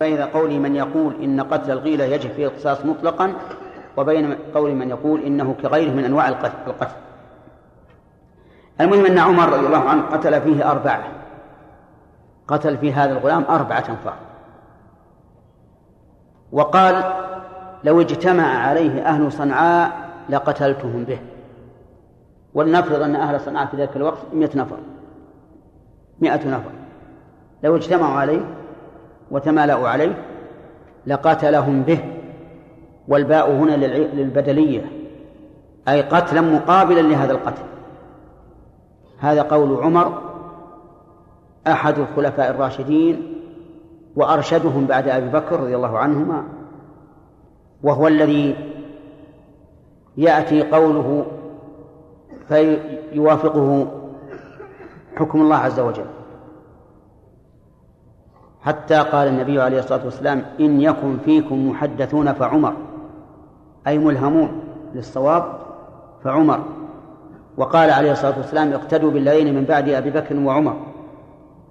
بين قول من يقول إن قتل الغيلة يجب فيه القصاص مطلقا وبين قول من يقول إنه كغيره من أنواع القتل المهم أن عمر رضي الله عنه قتل فيه أربعة. قتل في هذا الغلام أربعة أنفار. وقال لو اجتمع عليه أهل صنعاء لقتلتهم به. ولنفرض أن أهل صنعاء في ذلك الوقت مئة نفر. مئة نفر. لو اجتمعوا عليه وتمالأوا عليه لقتلهم به والباء هنا للبدلية أي قتلا مقابلا لهذا القتل. هذا قول عمر أحد الخلفاء الراشدين وأرشدهم بعد أبي بكر رضي الله عنهما وهو الذي يأتي قوله فيوافقه حكم الله عز وجل. حتى قال النبي عليه الصلاة والسلام إن يكن فيكم محدثون فعمر أي ملهمون للصواب فعمر. وقال عليه الصلاة والسلام اقتدوا بالذين من بعد أبي بكر وعمر.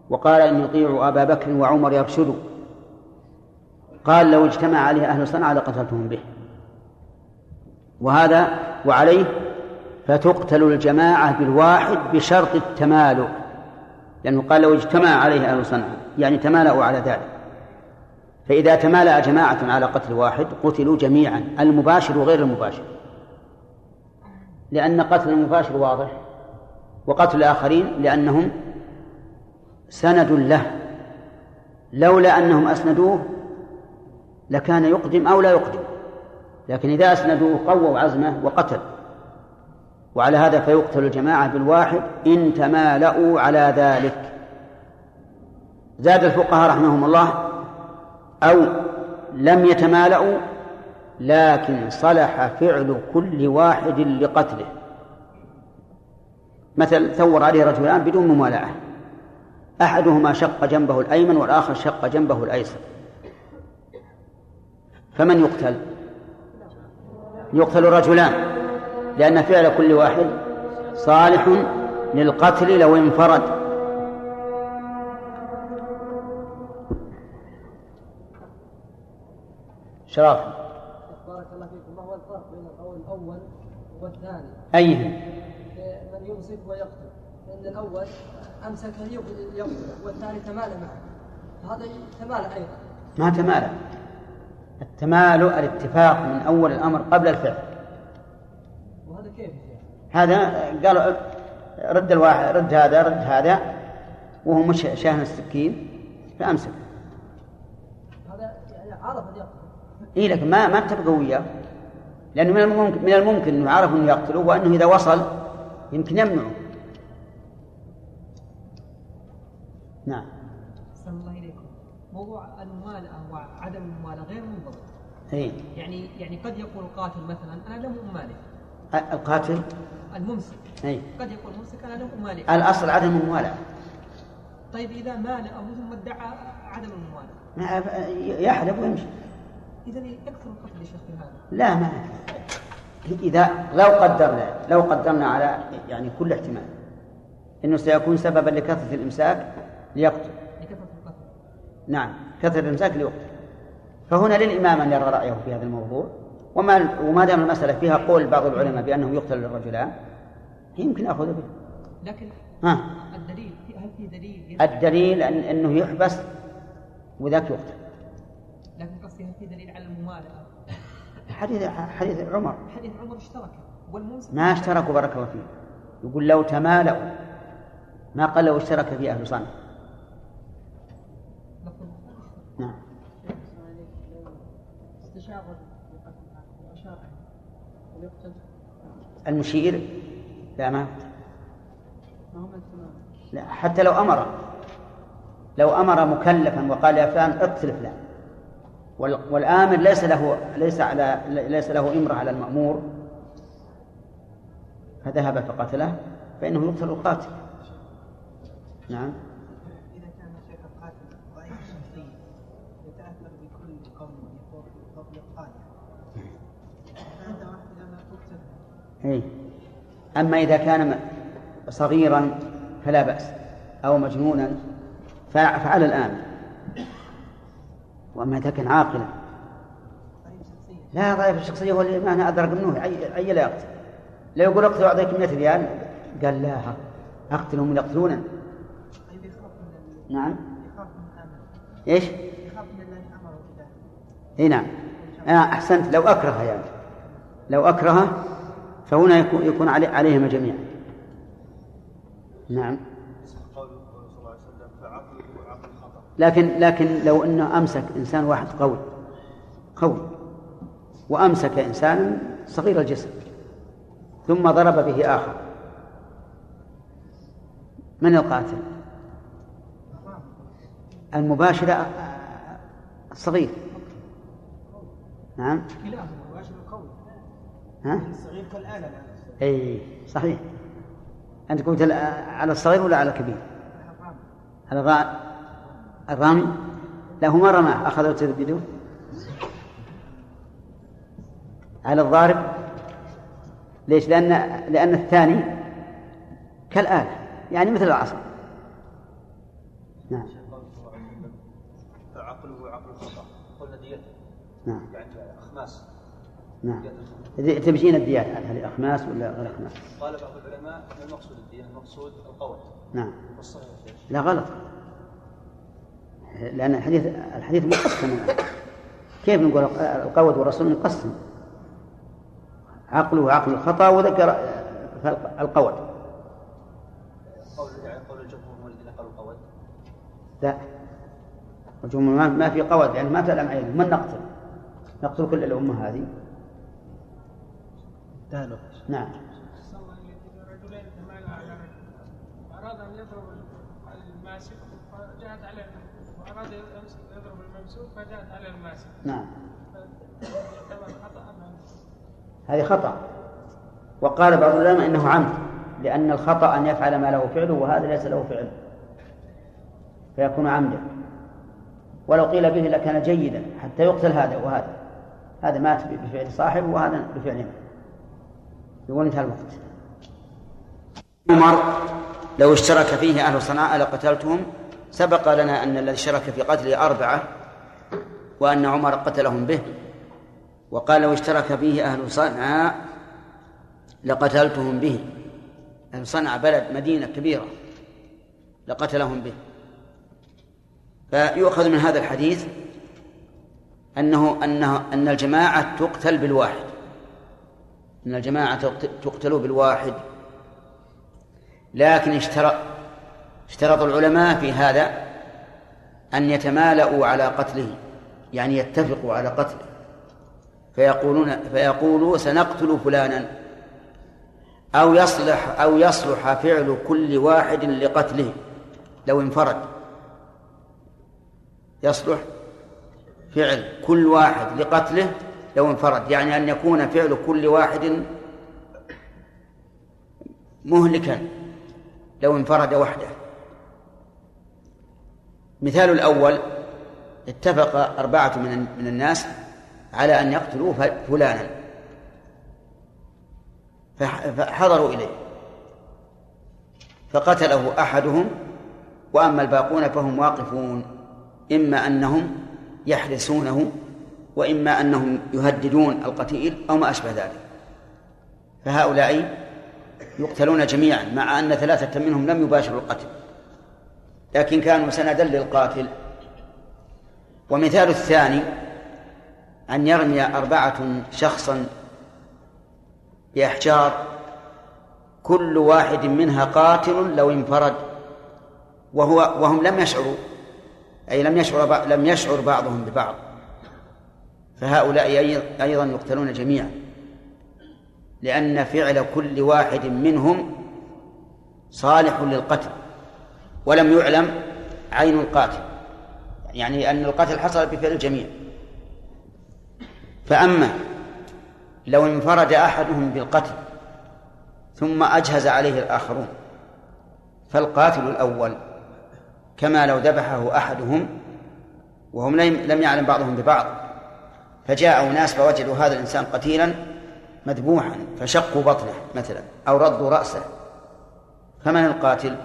وقال إن يطيعوا أبا بكر وعمر يرشدوا. قال لو اجتمع عليه أهل صنعاء لقتلتهم به. وهذا وعليه فتقتل الجماعة بالواحد بشرط التمالؤ لأنه قال لو اجتمع عليه أهل صنعاء يعني تمالأوا على ذلك. فإذا تمالأ جماعة على قتل واحد قتلوا جميعا المباشر وغير المباشر. لأن قتل المباشر واضح وقتل الآخرين لأنهم سند له. لولا أنهم أسندوه لكان يقدم أو لا يقدم. لكن إذا أسندوه قووا عزمه وقتل وعلى هذا فيقتل الجماعة بالواحد إن تمالأوا على ذلك. زاد الفقهاء رحمهم الله أو لم يتمالأوا لكن صلح فعل كل واحد لقتله. مثل ثور عليه رجلان بدون ممالأة. أحدهما شق جنبه الأيمن والآخر شق جنبه الأيسر. فمن يقتل؟ يقتل رجلان لأن فعل كل واحد صالح للقتل لو انفرد. شراف. بارك الله فيكم. ما هو الفرق بين القول الأول والثاني؟ أيه؟ من يمسك ويقتل. فإن الأول أمسك يقتل والثاني تمالى معه. هذا تمالى أيضا. ما تمالى التمالؤ الاتفاق من أول الأمر قبل الفعل؟ هذا قال رد الواحد رد هذا رد هذا وهو مش شاهن السكين فأمسك. هذا يعني عرف يقتل. إيه لكن ما ما تبقى وياه. لأنه من الممكن من الممكن أنه عرف أنه يقتله وأنه إذا وصل يمكن يمنعه. نعم. الله إليكم. موضوع الممالأة وعدم الممالأة غير منضبط إيه؟ يعني يعني قد يقول القاتل مثلا أنا لم أمالك. القاتل؟ الممسك. أي. قد يقول الممسك أنا لم أمالك الأصل عدم الموالاة طيب إذا مال أبوه ثم ادعى عدم الممالأة يحلف ويمشي. إذا يكثر القتل يا شيخ هذا. لا ما إذا لو قدرنا لو قدرنا على يعني كل احتمال إنه سيكون سببا لكثرة الإمساك ليقتل. لكثرة القتل. نعم كثرة الإمساك ليقتل. فهنا للإمام أن يرى رأيه في هذا الموضوع. وما وما دام المسألة فيها قول بعض العلماء بأنه يقتل الرجلان يمكن أخذ به. لكن ها؟ الدليل هل في دليل الدليل أن أنه يحبس وذاك يقتل. لكن قصدي هل في دليل على الممالأة حديث حديث عمر. حديث عمر اشترك. والمنصف ما اشتركوا بارك الله فيه. يقول لو تمالأوا ما قال لو اشترك في أهل صنع نعم. المشير؟ لا ما. لا حتى لو أمر. لو أمر مكلفا وقال يا فلان اقتل فلان والآمر ليس له ليس على ليس له إمرة على المأمور. فذهب فقتله فإنه يقتل القاتل. نعم إذا كان شيخ القاتل ضعيف الشخصية يتأثر بكل قول يقول قول القاتل هذا واحد لما إيه. أما إذا كان صغيرا فلا بأس أو مجنونا فعلى الآمر وأما إذا كان عاقلا. لا ضعيف الشخصية هو اللي ما أدرك منه أي لا يقتل. لا يقول اقتلوا أعطيك 100 ريال. قال لا أقتلهم يقتلونني نعم. إيش؟ إي نعم. آه أحسنت لو اكره يعني. لو اكره فهنا يكون يكون عليهما جميعا. نعم. لكن لكن لو انه أمسك إنسان واحد قوي. قوي. وأمسك إنسانا صغير الجسم. ثم ضرب به آخر. من القاتل؟ المباشرة الصغير نعم. المباشر القوي ها؟ الصغير كالآلة اي صحيح. أنت قلت على الصغير ولا على الكبير؟ على الرامي. لا هو ما رماه؟ أخذ بيده على الضارب. ليش؟ لأن لأن الثاني كالآلة يعني مثل العصا نعم. نعم. يعني أخماس. نعم. تبجين الديات هل أخماس ولا غير أخماس؟ قال بعض العلماء أن المقصود الدية المقصود القوت نعم. لا غلط. لأن الحديث الحديث مقسم. كيف نقول القوت والرسول مقسم؟ عقله عقل الخطأ وذكر القوت قول يعني قول الجمهور هو الذين قالوا القوت لا. الجمهور ما في قوت يعني ما تلم عينه من نقتل؟ نقتل كل الأمة هذه. تالو نعم. رجلين أراد أن يضرب الماسك فجاءت عليه وأراد يضرب الممسوك فجاءت عليه الماسك. نعم. هذه خطأ. وقال بعض العلماء إنه عمد لأن الخطأ أن يفعل ما له فعله وهذا ليس له فعل. فيكون عمدا. ولو قيل به لكان جيدا حتى يقتل هذا وهذا. هذا مات بفعل صاحبه وهذا بفعل يقول انتهى الوقت. عمر لو اشترك فيه أهل صنعاء لقتلتهم سبق لنا أن الذي اشترك في قتله أربعة وأن عمر قتلهم به. وقال لو اشترك فيه أهل صنعاء لقتلتهم به. أهل صنعاء بلد مدينة كبيرة لقتلهم به. فيؤخذ من هذا الحديث أنه أنه أن الجماعة تقتل بالواحد. أن الجماعة تقتل بالواحد. لكن اشترط اشترط العلماء في هذا أن يتمالؤوا على قتله يعني يتفقوا على قتله. فيقولون فيقولوا سنقتل فلانا أو يصلح أو يصلح فعل كل واحد لقتله لو انفرد. يصلح فعل كل واحد لقتله لو انفرد يعني أن يكون فعل كل واحد مهلكا لو انفرد وحده. مثال الأول اتفق أربعة من من الناس على أن يقتلوا فلانا. فحضروا إليه. فقتله أحدهم وأما الباقون فهم واقفون إما أنهم يحرسونه وإما أنهم يهددون القتيل أو ما أشبه ذلك. فهؤلاء يقتلون جميعا مع أن ثلاثة منهم لم يباشروا القتل. لكن كانوا سندا للقاتل. ومثال الثاني أن يرمي أربعة شخصا بأحجار كل واحد منها قاتل لو انفرد. وهو وهم لم يشعروا أي لم يشعر لم يشعر بعضهم ببعض. فهؤلاء أيضا يقتلون جميعا. لأن فعل كل واحد منهم صالح للقتل ولم يعلم عين القاتل. يعني أن القتل حصل بفعل الجميع. فأما لو انفرد أحدهم بالقتل ثم أجهز عليه الآخرون فالقاتل الأول كما لو ذبحه أحدهم وهم لم يعلم بعضهم ببعض. فجاء أناس فوجدوا هذا الإنسان قتيلا مذبوحا فشقوا بطنه مثلا أو ردوا رأسه. فمن القاتل؟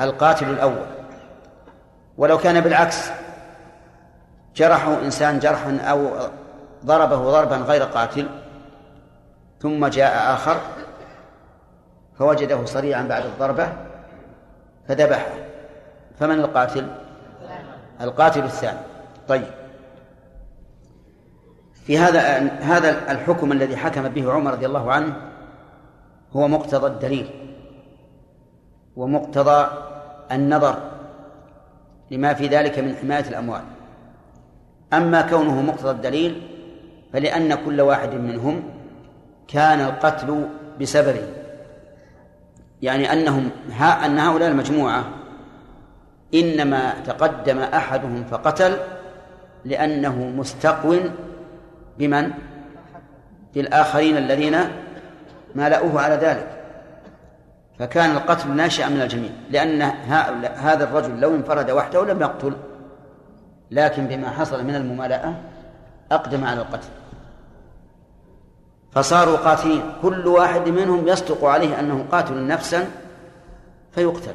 القاتل الأول. ولو كان بالعكس جرحوا إنسان جرحا أو ضربه ضربا غير قاتل ثم جاء آخر فوجده صريعا بعد الضربة فذبحه. فمن القاتل؟ القاتل الثاني. طيب. في هذا هذا الحكم الذي حكم به عمر رضي الله عنه هو مقتضى الدليل ومقتضى النظر لما في ذلك من حماية الأموال. أما كونه مقتضى الدليل فلأن كل واحد منهم كان القتل بسببه يعني أنهم أن هؤلاء المجموعة إنما تقدم أحدهم فقتل لأنه مستقو بمن؟ بالآخرين الذين مالأوه على ذلك. فكان القتل ناشئا من الجميع لأن هذا الرجل لو انفرد وحده لم يقتل لكن بما حصل من الممالأة أقدم على القتل. فصاروا قاتلين كل واحد منهم يصدق عليه أنه قاتل نفسا فيقتل.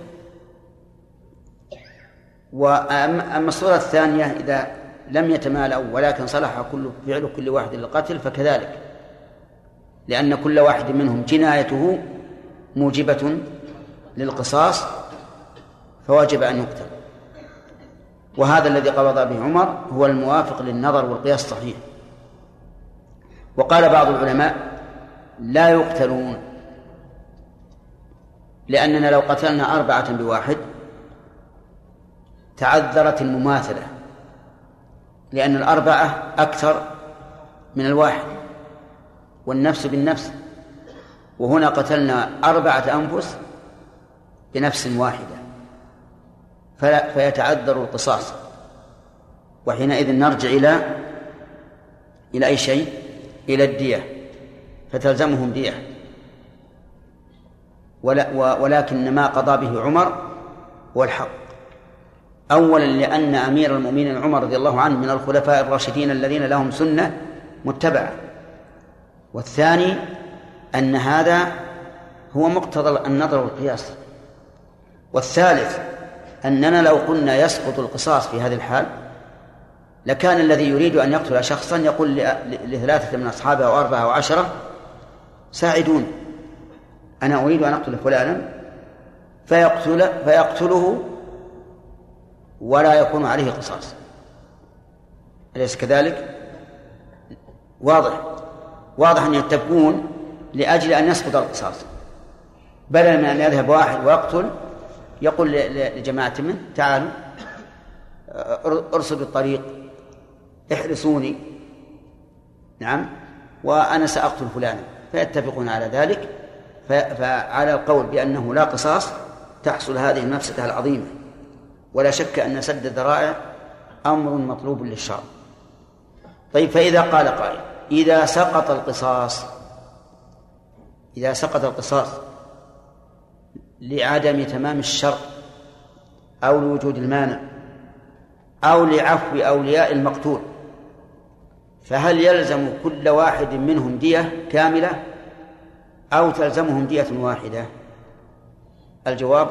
وأما الصورة الثانية إذا لم يتمالأوا ولكن صلح كل فعل كل واحد للقتل فكذلك. لأن كل واحد منهم جنايته موجبة للقصاص فواجب أن يقتل. وهذا الذي قبض به عمر هو الموافق للنظر والقياس الصحيح. وقال بعض العلماء لا يقتلون لأننا لو قتلنا أربعة بواحد تعذرت المماثلة. لأن الأربعة أكثر من الواحد والنفس بالنفس. وهنا قتلنا أربعة أنفس بنفس واحدة فلا فيتعذر القصاص. وحينئذ نرجع إلى إلى أي شيء؟ إلى الدية فتلزمهم دية. ولكن ما قضى به عمر هو الحق. أولا لأن أمير المؤمنين عمر رضي الله عنه من الخلفاء الراشدين الذين لهم سنة متبعة. والثاني أن هذا هو مقتضى النظر والقياس. والثالث أننا لو قلنا يسقط القصاص في هذه الحال لكان الذي يريد أن يقتل شخصا يقول لثلاثة من أصحابه أو أربعة أو عشرة ساعدوني أنا أريد أن أقتل فلانا فيقتل فيقتله ولا يكون عليه قصاص. أليس كذلك؟ واضح. واضح أن يتفقون لأجل أن يسقط القصاص. بدلا من أن يذهب واحد ويقتل يقول لجماعة منه تعالوا ارصدوا الطريق احرسوني. نعم. وأنا سأقتل فلانا. فيتفقون على ذلك. فعلى القول بأنه لا قصاص تحصل هذه المفسدة العظيمة. ولا شك أن سد الذرائع أمر مطلوب للشرع. طيب فإذا قال قائل إذا سقط القصاص إذا سقط القصاص لعدم تمام الشر أو لوجود المانع أو لعفو أولياء المقتول فهل يلزم كل واحد منهم دية كاملة أو تلزمهم دية واحدة؟ الجواب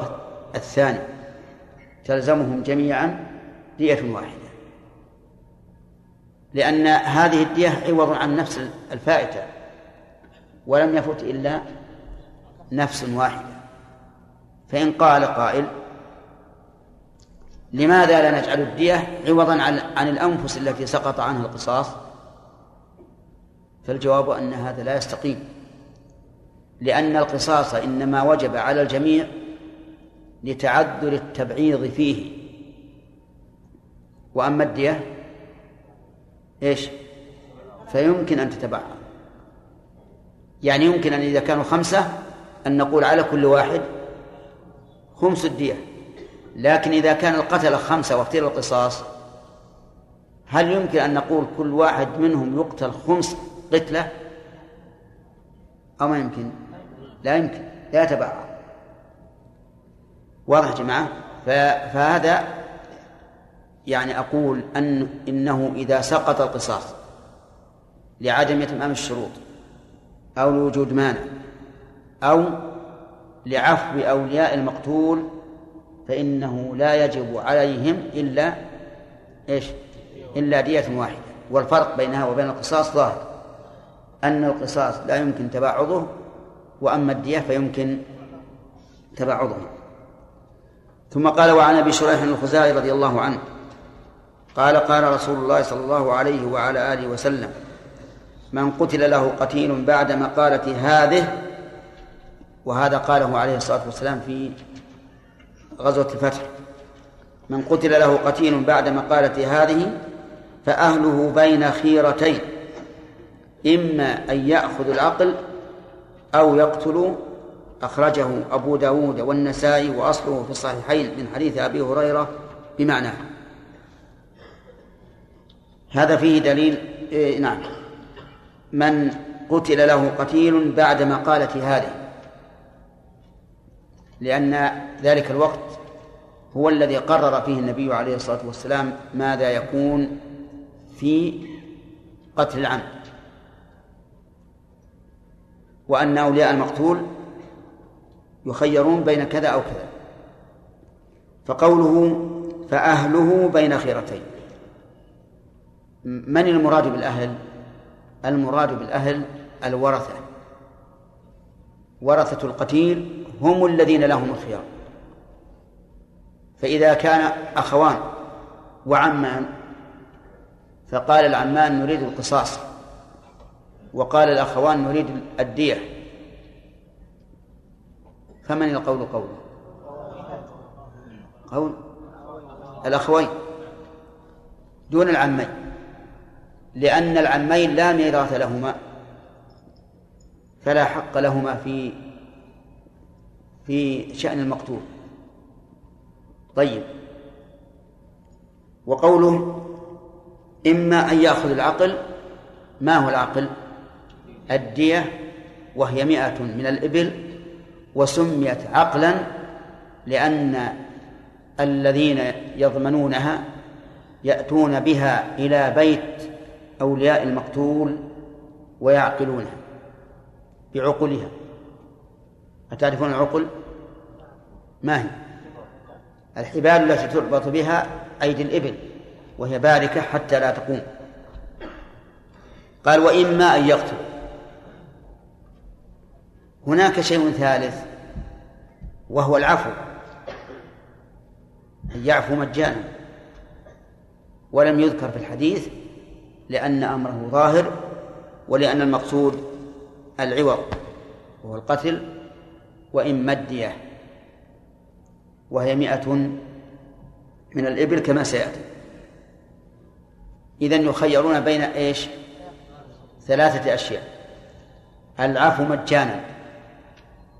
الثاني. تلزمهم جميعا دية واحدة. لأن هذه الدية عوض عن نفس الفائتة ولم يفت إلا نفس واحدة. فإن قال قائل لماذا لا نجعل الدية عوضا عن, الأنفس التي سقط عنها القصاص؟ فالجواب أن هذا لا يستقيم لأن القصاص إنما وجب على الجميع لتعذر التبعيض فيه. وأما الدية إيش؟ فيمكن أن تتبعض. يعني يمكن أن إذا كانوا خمسة أن نقول على كل واحد خمس الدية. لكن إذا كان القتل خمسة واقتل القصاص هل يمكن أن نقول كل واحد منهم يقتل خمس قتلة؟ أو ما يمكن؟ لا يمكن. لا يتبعض. واضح يا جماعة؟ فهذا يعني أقول أن إنه إذا سقط القصاص لعدم إتمام الشروط أو لوجود مانع أو لعفو أولياء المقتول فإنه لا يجب عليهم إلا إيش؟ إلا دية واحدة. والفرق بينها وبين القصاص ظاهر. أن القصاص لا يمكن تباعضه وأما الدية فيمكن تباعضه ثم قال وعن أبي شريح الخزاعي رضي الله عنه قال قال رسول الله صلى الله عليه وعلى آله وسلم من قتل له قتيل بعد مقالة هذه وهذا قاله عليه الصلاة والسلام في غزوة الفتح من قتل له قتيل بعد مقالة هذه فأهله بين خيرتين إما أن يأخذ العقل أو يقتل أخرجه أبو داود والنسائي وأصله في الصحيحين من حديث أبي هريرة بمعناه هذا فيه دليل إيه نعم. من قتل له قتيل بعد مقالة هذه. لأن ذلك الوقت هو الذي قرر فيه النبي عليه الصلاة والسلام ماذا يكون في قتل العمد وأن أولياء المقتول يخيرون بين كذا أو كذا. فقوله فأهله بين خيرتين. من المراد بالأهل؟ المراد بالأهل الورثة. ورثة القتيل هم الذين لهم الخيار. فإذا كان أخوان وعمان فقال العمان نريد القصاص وقال الأخوان نريد الدية. فمن القول قوله؟ قول الأخوين دون العمين لأن العمين لا ميراث لهما فلا حق لهما في في شأن المقتول. طيب. وقوله إما أن يأخذ العقل ما هو العقل؟ الدية وهي مئة من الإبل وسميت عقلا لأن الذين يضمنونها يأتون بها إلى بيت أولياء المقتول ويعقلونها بعقولها أتعرفون العقل؟ ما هي؟ الحبال التي تربط بها أيدي الإبل وهي باركة حتى لا تقوم قال وإما أن يقتل هناك شيء ثالث وهو العفو. أن يعفو مجانا. ولم يذكر في الحديث لأن أمره ظاهر ولأن المقصود العوض وهو القتل وإن مدية. وهي مئة من الإبل كما سيأتي. إذن يخيرون بين إيش؟ ثلاثة أشياء. العفو مجانا.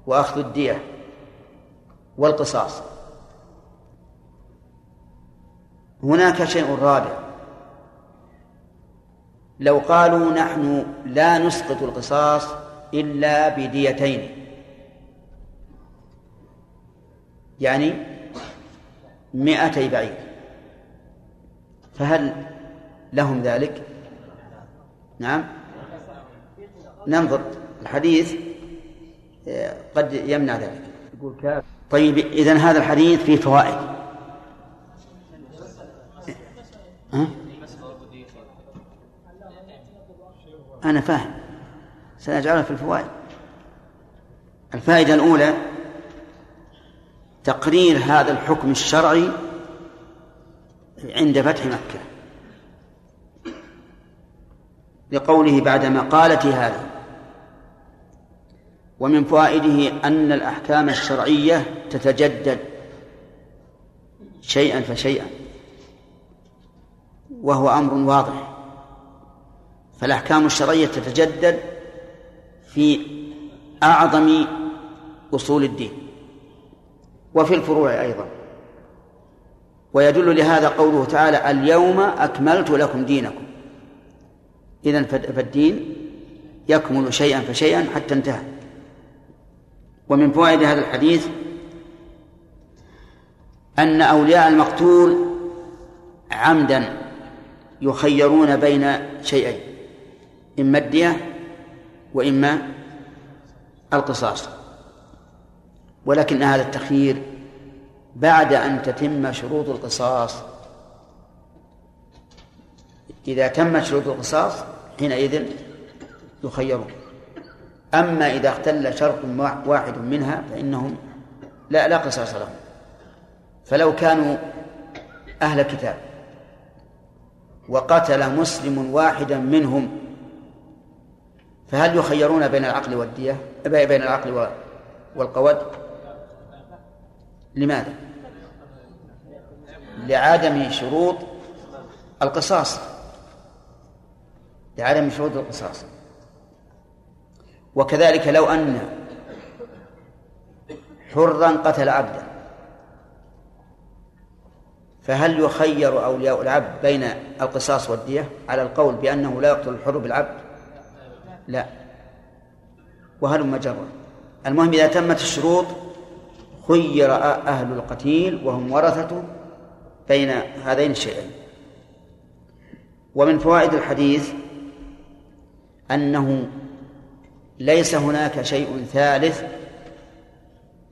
وأخذ الدية والقصاص. هناك شيء رابع. لو قالوا نحن لا نسقط القصاص إلا بديتين. يعني مئتي بعير. فهل لهم ذلك؟ نعم. ننظر. الحديث قد يمنع ذلك. يقول طيب إذن هذا الحديث فيه فوائد. ها؟ أنا فاهم. سنجعلها في الفوائد. الفائدة الأولى تقرير هذا الحكم الشرعي عند فتح مكة. لقوله بعد مقالة هذه ومن فوائده أن الأحكام الشرعية تتجدد شيئا فشيئا وهو أمر واضح. فالأحكام الشرعية تتجدد في أعظم أصول الدين وفي الفروع أيضا. ويدل لهذا قوله تعالى اليوم أكملت لكم دينكم. إذا فالدين يكمل شيئا فشيئا حتى انتهى. ومن فوائد هذا الحديث أن أولياء المقتول عمدا يخيرون بين شيئين إما الدية وإما القصاص. ولكن هذا التخيير بعد أن تتم شروط القصاص. إذا تمت شروط القصاص حينئذ يخيرون. أما إذا اختل شرط واحد منها فإنهم لا لا قصاص لهم. فلو كانوا أهل كتاب وقتل مسلم واحدا منهم فهل يخيرون بين العقل والدية؟ بين العقل والقود لماذا؟ لعدم شروط القصاص. لعدم شروط القصاص. وكذلك لو أن حرا قتل عبدا. فهل يخير أولياء العبد بين القصاص والدية على القول بأنه لا يقتل الحر بالعبد؟ لا. وهل مجرا المهم إذا تمت الشروط خير أهل القتيل وهم ورثته بين هذين الشيئين. ومن فوائد الحديث أنه ليس هناك شيء ثالث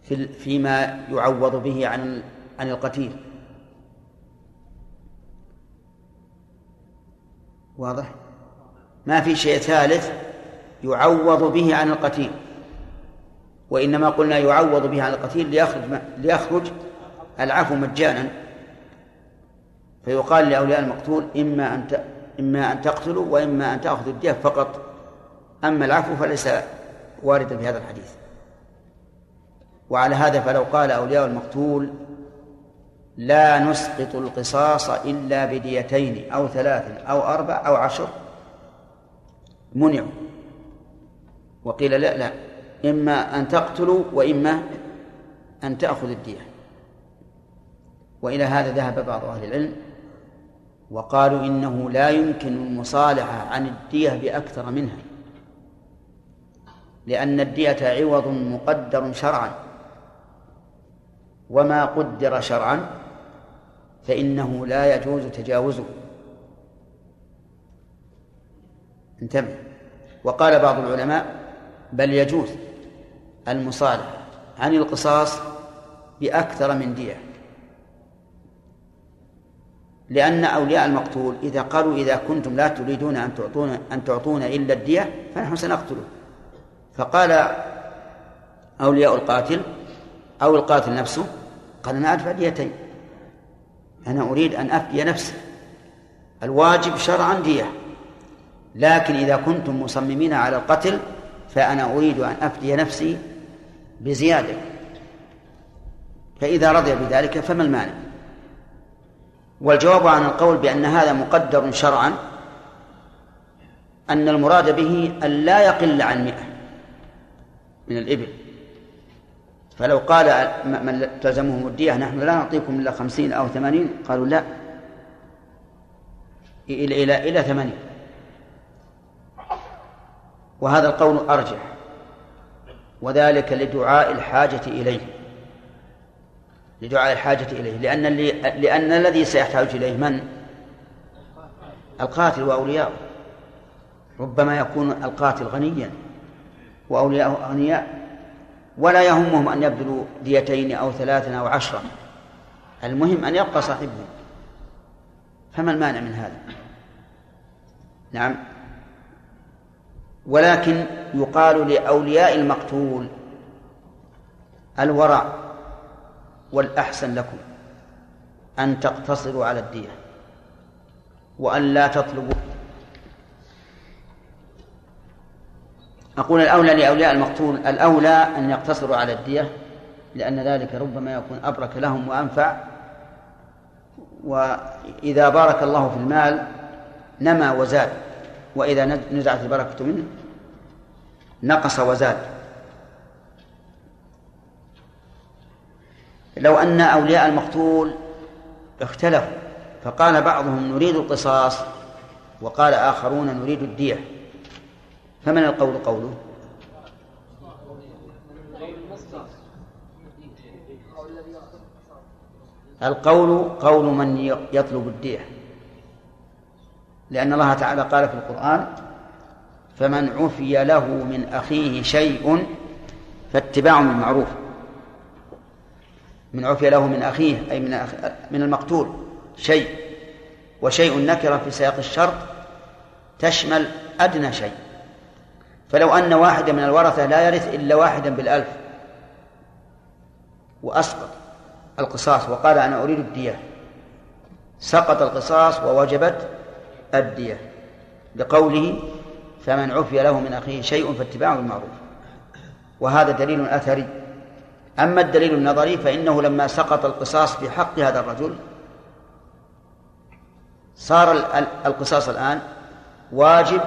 في فيما يعوض به عن عن القتيل. واضح؟ ما في شيء ثالث يعوض به عن القتيل. وإنما قلنا يعوض به عن القتيل ليخرج ليخرج العفو مجانا. فيقال لأولياء المقتول إما أن إما أن تقتلوا وإما أن تأخذوا الدية فقط. أما العفو فليس واردا في هذا الحديث. وعلى هذا فلو قال أولياء المقتول لا نسقط القصاص إلا بديتين أو ثلاث أو أربع أو عشر. منعوا. وقيل لا لا. إما أن تقتلوا وإما أن تأخذ الدية. وإلى هذا ذهب بعض أهل العلم وقالوا إنه لا يمكن المصالحة عن الدية بأكثر منها. لأن الدية عوض مقدر شرعا. وما قدر شرعا فإنه لا يجوز تجاوزه. انتبه. وقال بعض العلماء بل يجوز المصالحة عن القصاص بأكثر من دية. لأن أولياء المقتول إذا قالوا إذا كنتم لا تريدون أن تعطون أن تعطون إلا الدية فنحن سنقتله. فقال أولياء القاتل أو القاتل نفسه قال أنا أدفع ديتين أنا أريد أن أفدي نفسي الواجب شرعا دية لكن إذا كنتم مصممين على القتل فأنا أريد أن أفدي نفسي بزيادة فإذا رضي بذلك فما المانع. والجواب عن القول بأن هذا مقدر شرعا أن المراد به أن لا يقل عن مئة. من الإبل. فلو قال من تلزمهم الدية نحن لا نعطيكم إلا خمسين أو ثمانين قالوا لا. إلى إلى إلى ثمانين. وهذا القول أرجح. وذلك لدعاء الحاجة إليه. لدعاء الحاجة إليه. لأن اللي لأن الذي سيحتاج إليه من؟ القاتل وأولياؤه. ربما يكون القاتل غنيا. وأولياؤه أغنياء ولا يهمهم أن يبذلوا ديتين أو ثلاثا أو عشرة. المهم أن يبقى صاحبهم. فما المانع من هذا؟ نعم. ولكن يقال لأولياء المقتول الورع والأحسن لكم أن تقتصروا على الدية وأن لا تطلبوا أقول الأولى لأولياء المقتول الأولى أن يقتصروا على الدية لأن ذلك ربما يكون أبرك لهم وأنفع. وإذا بارك الله في المال نما وزاد وإذا نزعت البركة منه نقص وزاد. لو أن أولياء المقتول اختلفوا فقال بعضهم نريد القصاص وقال آخرون نريد الدية. فمن القول قوله؟ القول قول من يطلب الدية. لأن الله تعالى قال في القرآن فمن عفي له من أخيه شيء فاتباع بالمعروف من عفي له من أخيه أي من أخ... من المقتول شيء وشيء نكرة في سياق الشرط تشمل أدنى شيء. فلو أن واحدا من الورثة لا يرث إلا واحدا بالألف. وأسقط القصاص وقال أنا أريد الدية. سقط القصاص ووجبت الدية. لقوله فمن عفي له من أخيه شيء فاتباع بالمعروف وهذا دليل أثري. أما الدليل النظري فإنه لما سقط القصاص في حق هذا الرجل صار القصاص الآن واجب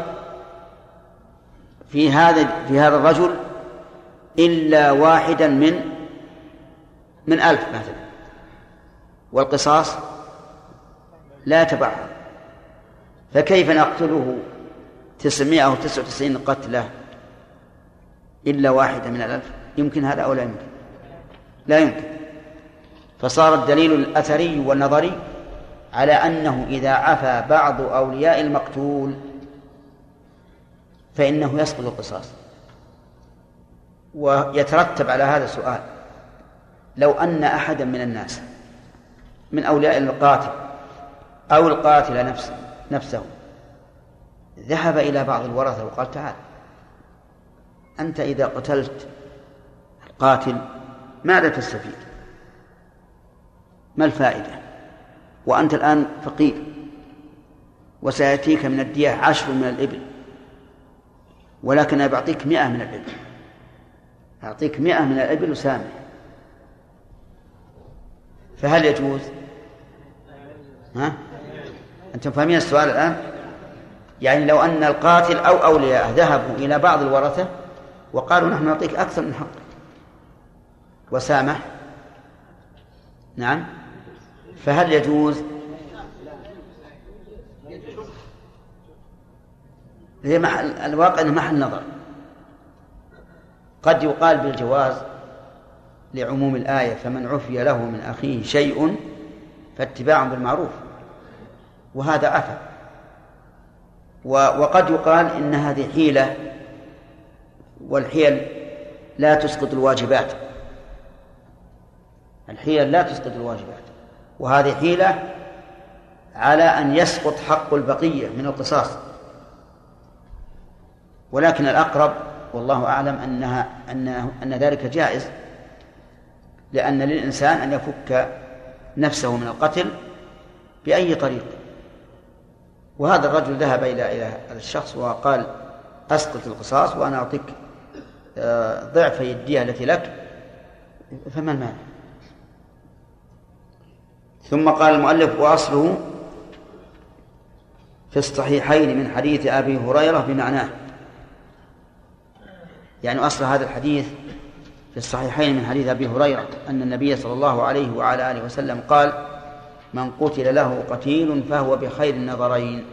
في هذا في هذا الرجل إلا واحدا من من ألف مثلا. والقصاص لا يتبعض. فكيف نقتله تسعمائة أو تسعة وتسعين قتلة إلا واحدة من الألف؟ يمكن هذا أو لا يمكن؟ لا يمكن. فصار الدليل الأثري والنظري على أنه إذا عفى بعض أولياء المقتول فإنه يسقط القصاص ويترتب على هذا سؤال لو أن أحدا من الناس من أولياء القاتل أو القاتل نفسه نفسه ذهب إلى بعض الورثة وقال تعال أنت إذا قتلت القاتل ماذا تستفيد؟ ما الفائدة؟ وأنت الآن فقير وسيأتيك من الدية عشر من الإبل ولكن أنا بعطيك مئة من الإبل أعطيك مئة من الإبل وسامح فهل يجوز؟ ها؟ أنتم فاهمين السؤال الآن؟ يعني لو أن القاتل أو أولياءه ذهبوا إلى بعض الورثة وقالوا نحن نعطيك أكثر من حقك وسامح نعم فهل يجوز هي محل الواقع إنه محل نظر. قد يقال بالجواز لعموم الآية فمن عفي له من أخيه شيء فاتباع بالمعروف. وهذا عفا وقد يقال إن هذه حيلة والحيل لا تسقط الواجبات. الحيل لا تسقط الواجبات. وهذه حيلة على أن يسقط حق البقية من القصاص. ولكن الأقرب والله أعلم أنها أن أن ذلك جائز لأن للإنسان أن يفك نفسه من القتل بأي طريق. وهذا الرجل ذهب إلى إلى الشخص وقال أسقط القصاص وأنا أعطيك آه، ضعفي الدية التي لك فما المانع؟ ثم قال المؤلف وأصله في الصحيحين من حديث أبي هريرة بمعناه. يعني أصل هذا الحديث في الصحيحين من حديث أبي هريرة أن النبي صلى الله عليه وعلى آله وسلم قال من قتل له قتيل فهو بخير النظرين.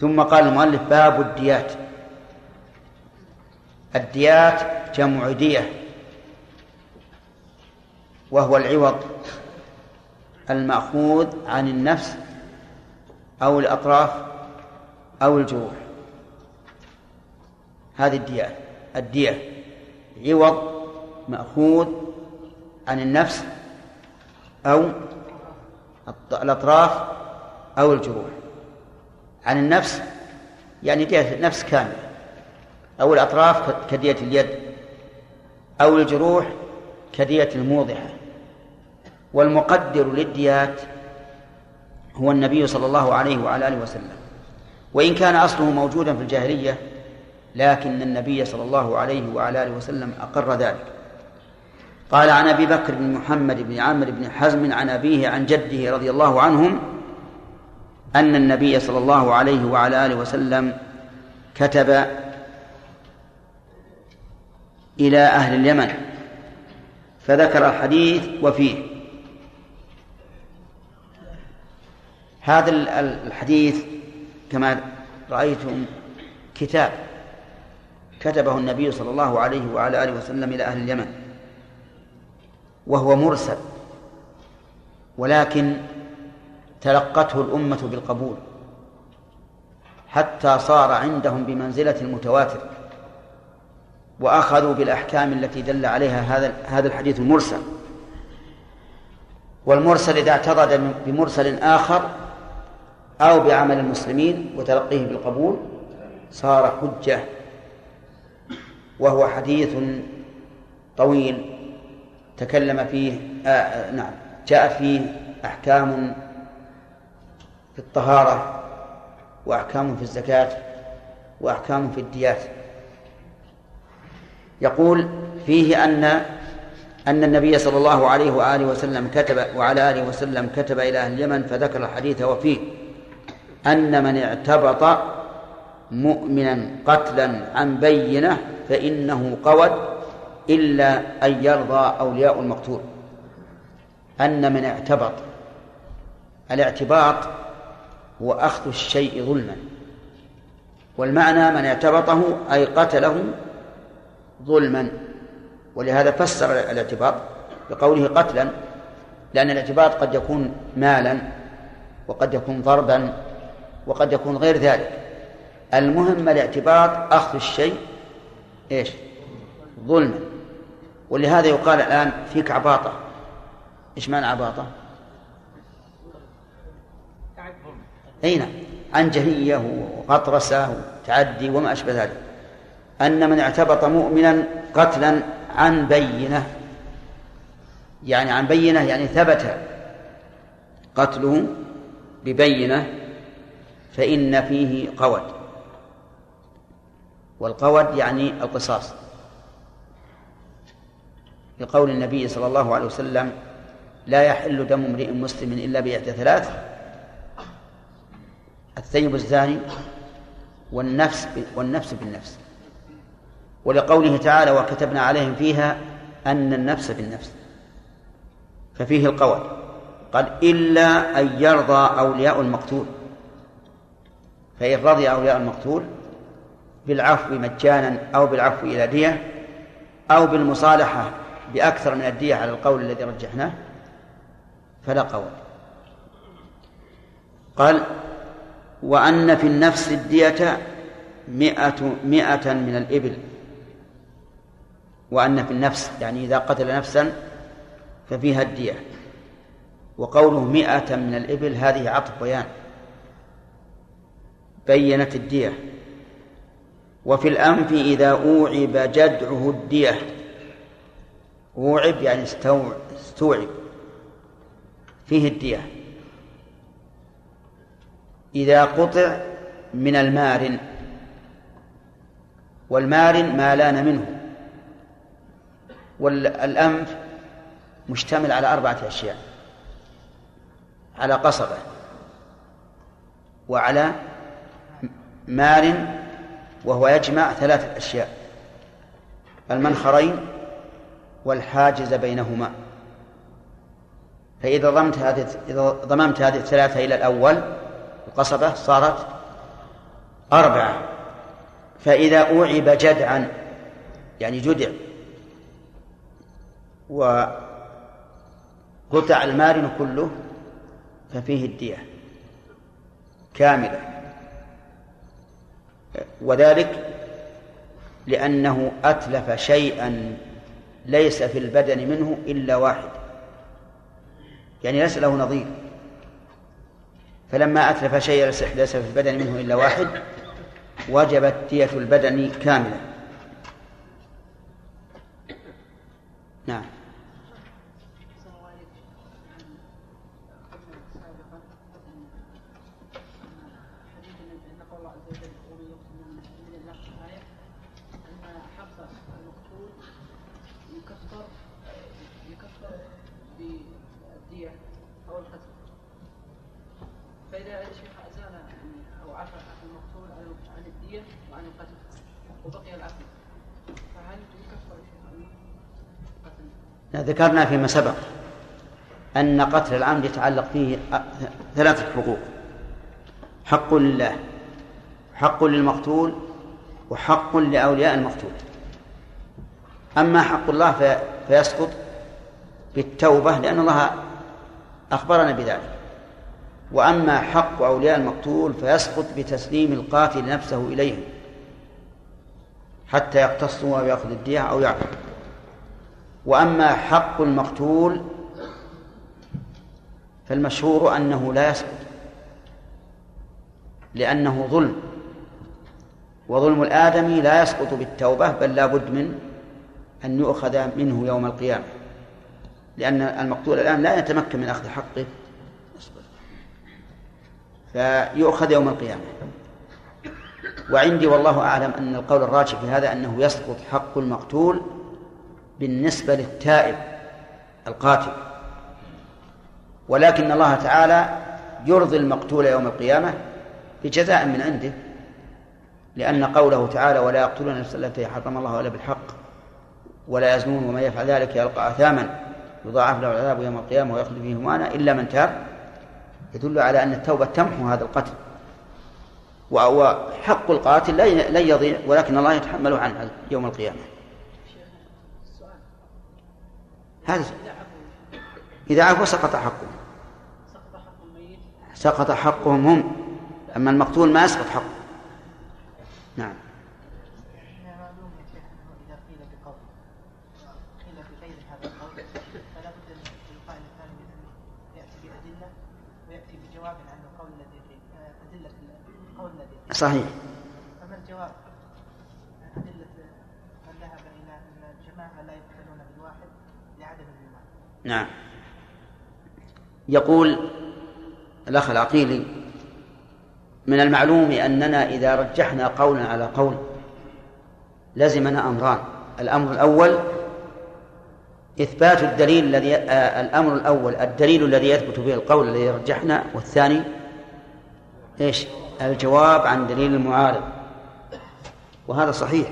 ثم قال المؤلف باب الديات. الديات جمع دية وهو العوض المأخوذ عن النفس أو الأطراف أو الجروح. هذه الدية. الدية. عوض مأخوذ عن النفس أو الأطراف أو الجروح. عن النفس يعني دية النفس كاملة. أو الأطراف كدية اليد. أو الجروح كدية الموضحة. والمقدر للديات هو النبي صلى الله عليه وعلى آله وسلم. وإن كان أصله موجودا في الجاهلية لكن النبي صلى الله عليه وعلى آله وسلم أقر ذلك. قال عن أبي بكر بن محمد بن عامر بن حزم عن أبيه عن جده رضي الله عنهم أن النبي صلى الله عليه وعلى آله وسلم كتب إلى أهل اليمن فذكر الحديث وفيه. هذا الحديث كما رأيتم كتاب كتبه النبي صلى الله عليه وعلى آله وسلم إلى أهل اليمن وهو مرسل ولكن تلقته الأمة بالقبول حتى صار عندهم بمنزلة المتواتر وأخذوا بالأحكام التي دل عليها هذا هذا الحديث المرسل. والمرسل إذا اعتضد بمرسل آخر أو بعمل المسلمين وتلقيه بالقبول صار حجة وهو حديث طويل تكلم فيه آه نعم جاء فيه أحكام في الطهارة وأحكام في الزكاة وأحكام في الديات. يقول فيه أن أن النبي صلى الله عليه وآله وسلم كتب وعلى آله وسلم كتب إلى أهل اليمن فذكر الحديث وفيه أن من اعتبط مؤمنا قتلا عن بينة فإنه قود إلا أن يرضى أولياء المقتول. أن من اعتبط. الاعتباط هو أخذ الشيء ظلما. والمعنى من اعتبطه أي قتله ظلما. ولهذا فسر الاعتباط بقوله قتلا لأن الاعتباط قد يكون مالا وقد يكون ضربا وقد يكون غير ذلك. المهم الاعتباط أخذ الشيء إيش؟ ظلما ولهذا يقال الآن فيك عباطة. إيش معنى عباطة؟ أي نعم عنجهية وغطرسة وتعدي وما أشبه ذلك. أن من اعتبط مؤمنا قتلا عن بينة. يعني عن بينة يعني ثبت قتله ببينة فإن فيه قود. والقود يعني القصاص. لقول النبي صلى الله عليه وسلم لا يحل دم امرئ مسلم إلا بإحدى ثلاث الثيب الزاني والنفس والنفس بالنفس. ولقوله تعالى وكتبنا عليهم فيها أن النفس بالنفس ففيه القول قال إلا أن يرضى أولياء المقتول فإن رضي أولياء المقتول بالعفو مجانا أو بالعفو إلى دية أو بالمصالحة بأكثر من الدية على القول الذي رجحناه فلا قول. قال وأن في النفس الدية مئة مئة من الإبل. وأن في النفس يعني إذا قتل نفسا ففيها الدية. وقوله مئة من الإبل هذه عطف بيان. بينت الدية. وفي الأنف إذا أوعب جدعه الدية. أوعب يعني استوعب. فيه الدية. إذا قطع من المارن. والمارن ما لأن منه. والأنف مشتمل على أربعة أشياء. على قصبة. وعلى مار وهو يجمع ثلاثة أشياء المنخرين والحاجز بينهما. فإذا ضمت هذه إذا ضممت هذه الثلاثة إلى الأول القصبة صارت أربعة. فإذا أوعب جدعا يعني جدع وقطع المارن كله ففيه الدية كاملة. وذلك لأنه أتلف شيئا ليس في البدن منه إلا واحد. يعني ليس له نظير. فلما أتلف شيئا ليس في البدن منه إلا واحد وجبت دية البدن كاملة. نعم. فإذا الشيخ أزال أو عفى المقتول عن الدية وعن القتل وبقي العفو فهل يكفر الشيخ القتل؟ ذكرنا فيما سبق أن قتل العمد يتعلق فيه ثلاثة حقوق حق لله حق للمقتول وحق لأولياء المقتول أما حق الله فيسقط بالتوبة لأن الله أخبرنا بذلك. وأما حق أولياء المقتول فيسقط بتسليم القاتل نفسه إليهم حتى يقتصوا أو يأخذ الدية أو يعفو. وأما حق المقتول فالمشهور أنه لا يسقط لأنه ظلم. وظلم الآدمي لا يسقط بالتوبة بل لا بد من أن يؤخذ منه يوم القيامة لأن المقتول الآن لا يتمكن من أخذ حقه. فيؤخذ يوم القيامة. وعندي والله أعلم أن القول الراجح في هذا أنه يسقط حق المقتول بالنسبة للتائب القاتل. ولكن الله تعالى يرضي المقتول يوم القيامة بجزاء من عنده لأن قوله تعالى ولا يقتلون النفس التي حرم الله إلا بالحق ولا يزنون ومن يفعل ذلك يلقى أثاما يضاعف له العذاب يوم القيامة ويخلد فيه مهانا إلا من تاب. يدل على أن التوبة تمحو هذا القتل. وحق القاتل لن يضيع ولكن الله يتحمله عنه يوم القيامة. هذا إذا عفوا سقط حقهم. سقط حقهم. هم أما المقتول ما يسقط حقه. نعم. صحيح. أما الجواب أدلة من ذهب إلى أن الجماعة لا يقتلون بالواحد لعدم الإيمان. نعم. يقول الأخ العقيلي من المعلوم أننا إذا رجحنا قولا على قول لزمنا أمران. الأمر الأول إثبات الدليل الذي آه الأمر الأول الدليل الذي يثبت به القول الذي رجحنا والثاني إيش؟ الجواب عن دليل المعارض. وهذا صحيح.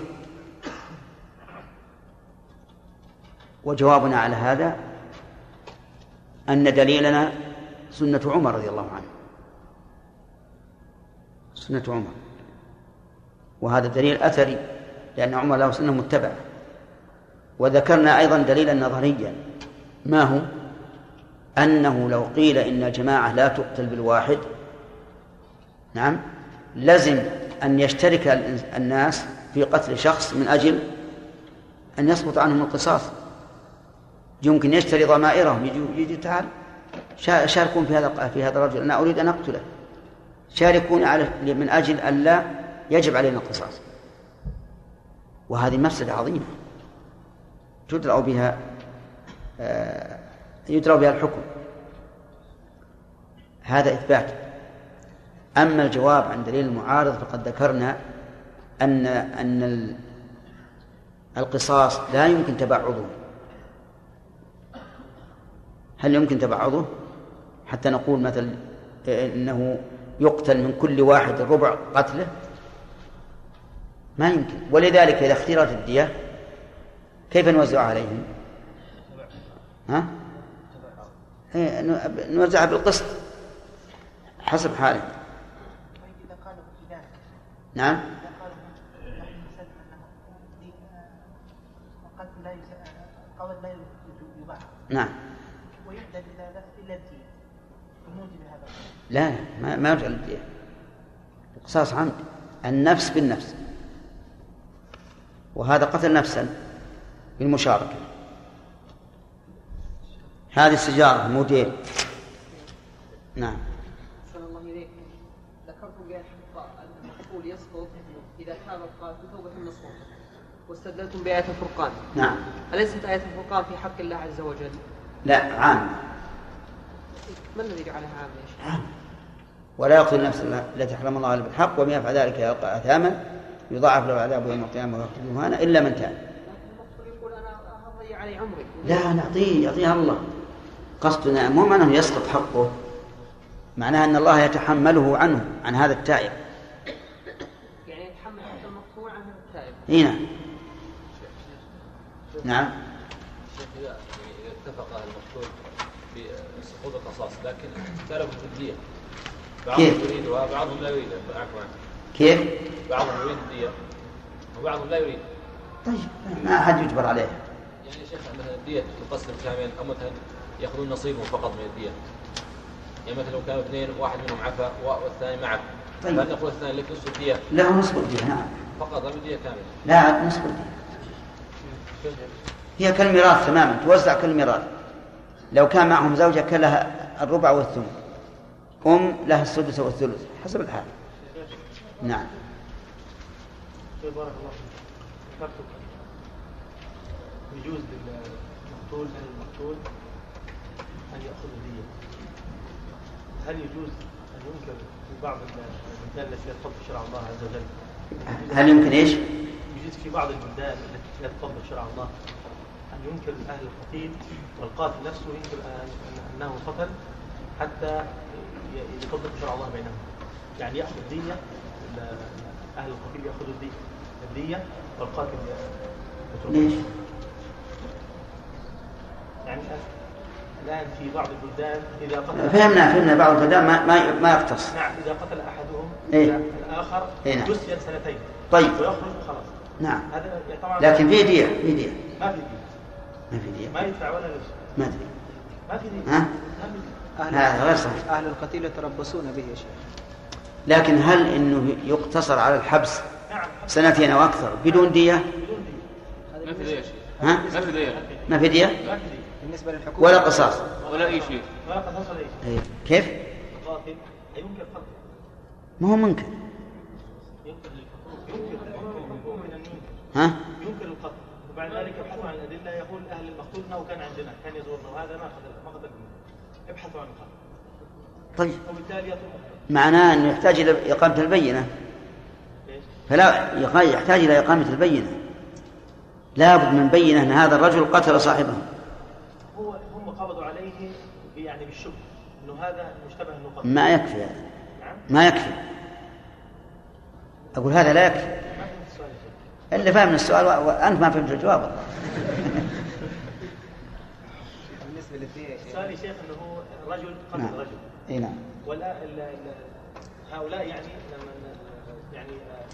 وجوابنا على هذا أن دليلنا سنة عمر رضي الله عنه. سنة عمر. وهذا دليل أثري لأن عمر له سنة متبعة. وذكرنا أيضا دليلا نظريا. ما هو؟ أنه لو قيل إن الجماعة لا تقتل بالواحد نعم. لزم أن يشترك الناس في قتل شخص من أجل أن يسقط عنهم القصاص. يمكن يشتري ضمائرهم. يجي, يجي تعال شاركون في هذا في هذا الرجل. أنا أريد أن أقتله. شاركوني على من أجل أن لا يجب علينا القصاص. وهذه مفسدة عظيمة. تدرأ بها آه، يدرأ بها الحكم. هذا إثبات. أما الجواب عن دليل المعارض فقد ذكرنا أن أن القصاص لا يمكن تبعضه. هل يمكن تبعضه؟ حتى نقول مثلا إنه يقتل من كل واحد ربع قتله؟ ما يمكن. ولذلك إذا اختيرت الدية كيف نوزع عليهم؟ ها؟ إيه، نوزعها بالقسط حسب حاله نعم. نعم. الدين لا ما ما يرجع للدين القصاص عمد النفس بالنفس. وهذا قتل نفسا بالمشاركة. هذه السجارة موديل نعم الله إليك ذكرتم بأن المقتول يسقط إذا كان القاتل توبة نصوص واستدلتم بآية الفرقان نعم أليست آية الفرقان في حق الله عز وجل؟ لا عام ما الذي جعلها عام يا شيخ؟ ولا يقتل النفس التي حرم الله الا بالحق ومن يفعل ذلك يلقى آثاما يضاعف له العذاب يوم القيامة ويخرج مهانا إلا من تاب. يقول أنا اضيع علي عمري. لا نعطيه يعطيها الله. قصدنا مو معناه يسقط حقه معناه أن الله يتحمله عنه عن هذا التائب. يعني يتحمل حق المقطوع عن هذا التائب. إي نعم. نعم. اتفق المقتول بسقوط القصاص لكن اختلفوا في الدية بعضهم يريدها بعضهم لا يريدها كيف؟ بعضهم يريد الدية وبعضهم لا يريد. طيب ما أحد يجبر عليه. يعني شيخ مثلا الدية تقسم كامل أو مثلا يأخذون نصيبهم فقط من الدية. يعني مثلا لو كانوا اثنين واحد منهم عفا والثاني معك طيب. هل نقول الثاني لك نصف الدية؟ له نصف الدية نعم. فقط هم الدية كاملة. لا نصف الدية. هي كالميراث تماما توزع كالميراث. لو كان معهم زوجة كان لها الربع والثمن. أم لها السدس والثلث حسب الحال. نعم. بارك الله فيك يجوز للمقتول من المقتول أن يأخذ دية. هل يجوز أن ينكر في بعض البلدان التي تطبق شرع الله عز وجل؟ هل يمكن إيش؟ يجوز في بعض البلدان التي لا تطبق شرع الله ان ينكر أهل القتيل والقاتل نفسه ينكر أن- أنه قتل حتى يطبق شرع الله بينهم يعني يأخذ دية أهل القتيل ياخذوا الدية الدية والقاتل يتركه ليش؟ يعني الآن في بعض البلدان إذا قتل فهمنا فهمنا بعض البلدان ما ما ما يقتص نعم إذا قتل أحدهم إيه. الآخر إيه نعم. يسجن سنتين طيب. ويخرج خلاص نعم. طبعا لكن في دية في دية. ما في دية. ما في دية. ما يدفع ولا يسجن ما أدري. ما في دية. ها؟ ما في دية. أهل هذا غير صحيح. أهل القتيل يتربصون به يا شيخ. لكن هل إنه يقتصر على الحبس؟ نعم. سنتين أو أكثر بدون دية؟ بدون دية. ما في دية يا شيخ. ها؟ ما في دية. ما في دية؟ ما في دية. بالنسبة للحكومة. ولا قصاص. ولا أي شيء. ولا قصاص ولا شيء. إيه. كيف؟ قتله ما هو منكر ها؟ ينكر القتل. وبعد ذلك يبحثون عن الأدلة. يقول أهل المقتول أنه كان عندنا كان يزورنا وهذا ما ما قتل ابحثوا عن القتل. طيب. وبالتالي يترك معناه أنه يحتاج إلى إقامة البينة. إيش؟ فلا يحتاج إلى إقامة البينة. لابد من بينة أن هذا الرجل قتل صاحبه. هو هم قبضوا عليه يعني بالشبه. إنه هذا مشتبه إنه قتل. ما يكفي هذا. نعم. ما يكفي. أقول هذا لا يكفي. الا فاهم السؤال وانت ما فهمت الجواب. والله. يا شيخ السؤال يا شيخ إنه هو رجل قتل نعم. رجل. إي نعم. ولا هؤلاء يعني لما يعني آه،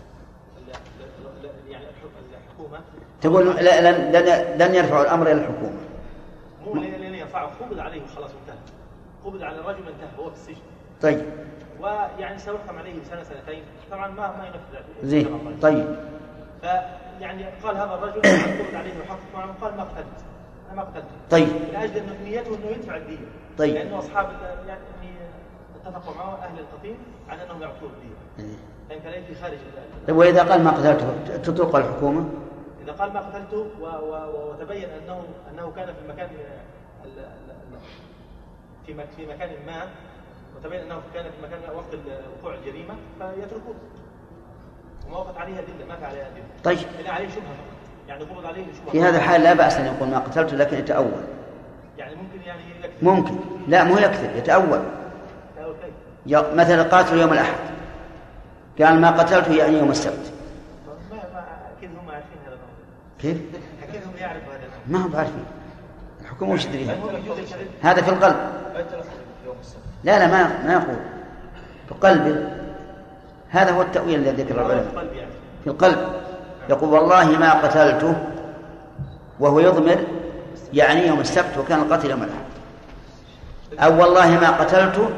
يعني الحك- الحكومة. تقول لن لن لن يرفعوا الأمر إلى الحكومة. مو لين يرفعه قبض عليه وخلاص انتهى. قبض على الرجل انتهى هو في السجن. طيب. ويعني سيحكم عليه بسنة سنتين. طبعا ما ما ينفذ. زين. طيب. فيعني قال هذا الرجل عليه وحقق معه قال ما قتلت أنا ما قتلت طيب. لاجل أنه نيته انه يدفع الدية. طيب. لأنه أصحاب يعني اتفقوا معه أهل القتيل على أنهم يعطوه الدية. فان كان يجري خارج طيب وإذا قال ما قتلته تطلق الحكومة؟ إذا قال ما قتلته و- و- وتبين انه أنه كان في المكان ال- ال- ال- في مك- في مكان ما وتبين أنه كان في مكان وقت وقوع الجريمة فيتركوه. وما وقت عليه ادله ما في عليه ادله طيب. عليه فقط. يعني قبض عليه شبهة. في هذا الحال لا بأس أن يقول ما قتلته لكن يتأول. يعني ممكن يعني يكفي ممكن. لا مو يكذب يتأول. أو كيف ي- مثلا قاتل يوم الأحد. قال ما قتلته يعني يوم السبت. أكيد هم عارفين هذا كيف؟ أكيد هم يعرفوا هذا ما هم عارفين. الحكومة وش تدري هذا؟ في القلب. لا لا ما ما يقول. في قلبه. هذا هو التأويل الذي ذكره في العلماء يعني. في القلب. يقول والله ما قتلته وهو يضمر يعني يوم السبت وكان القتل يوم الأحد. أو والله ما قتلته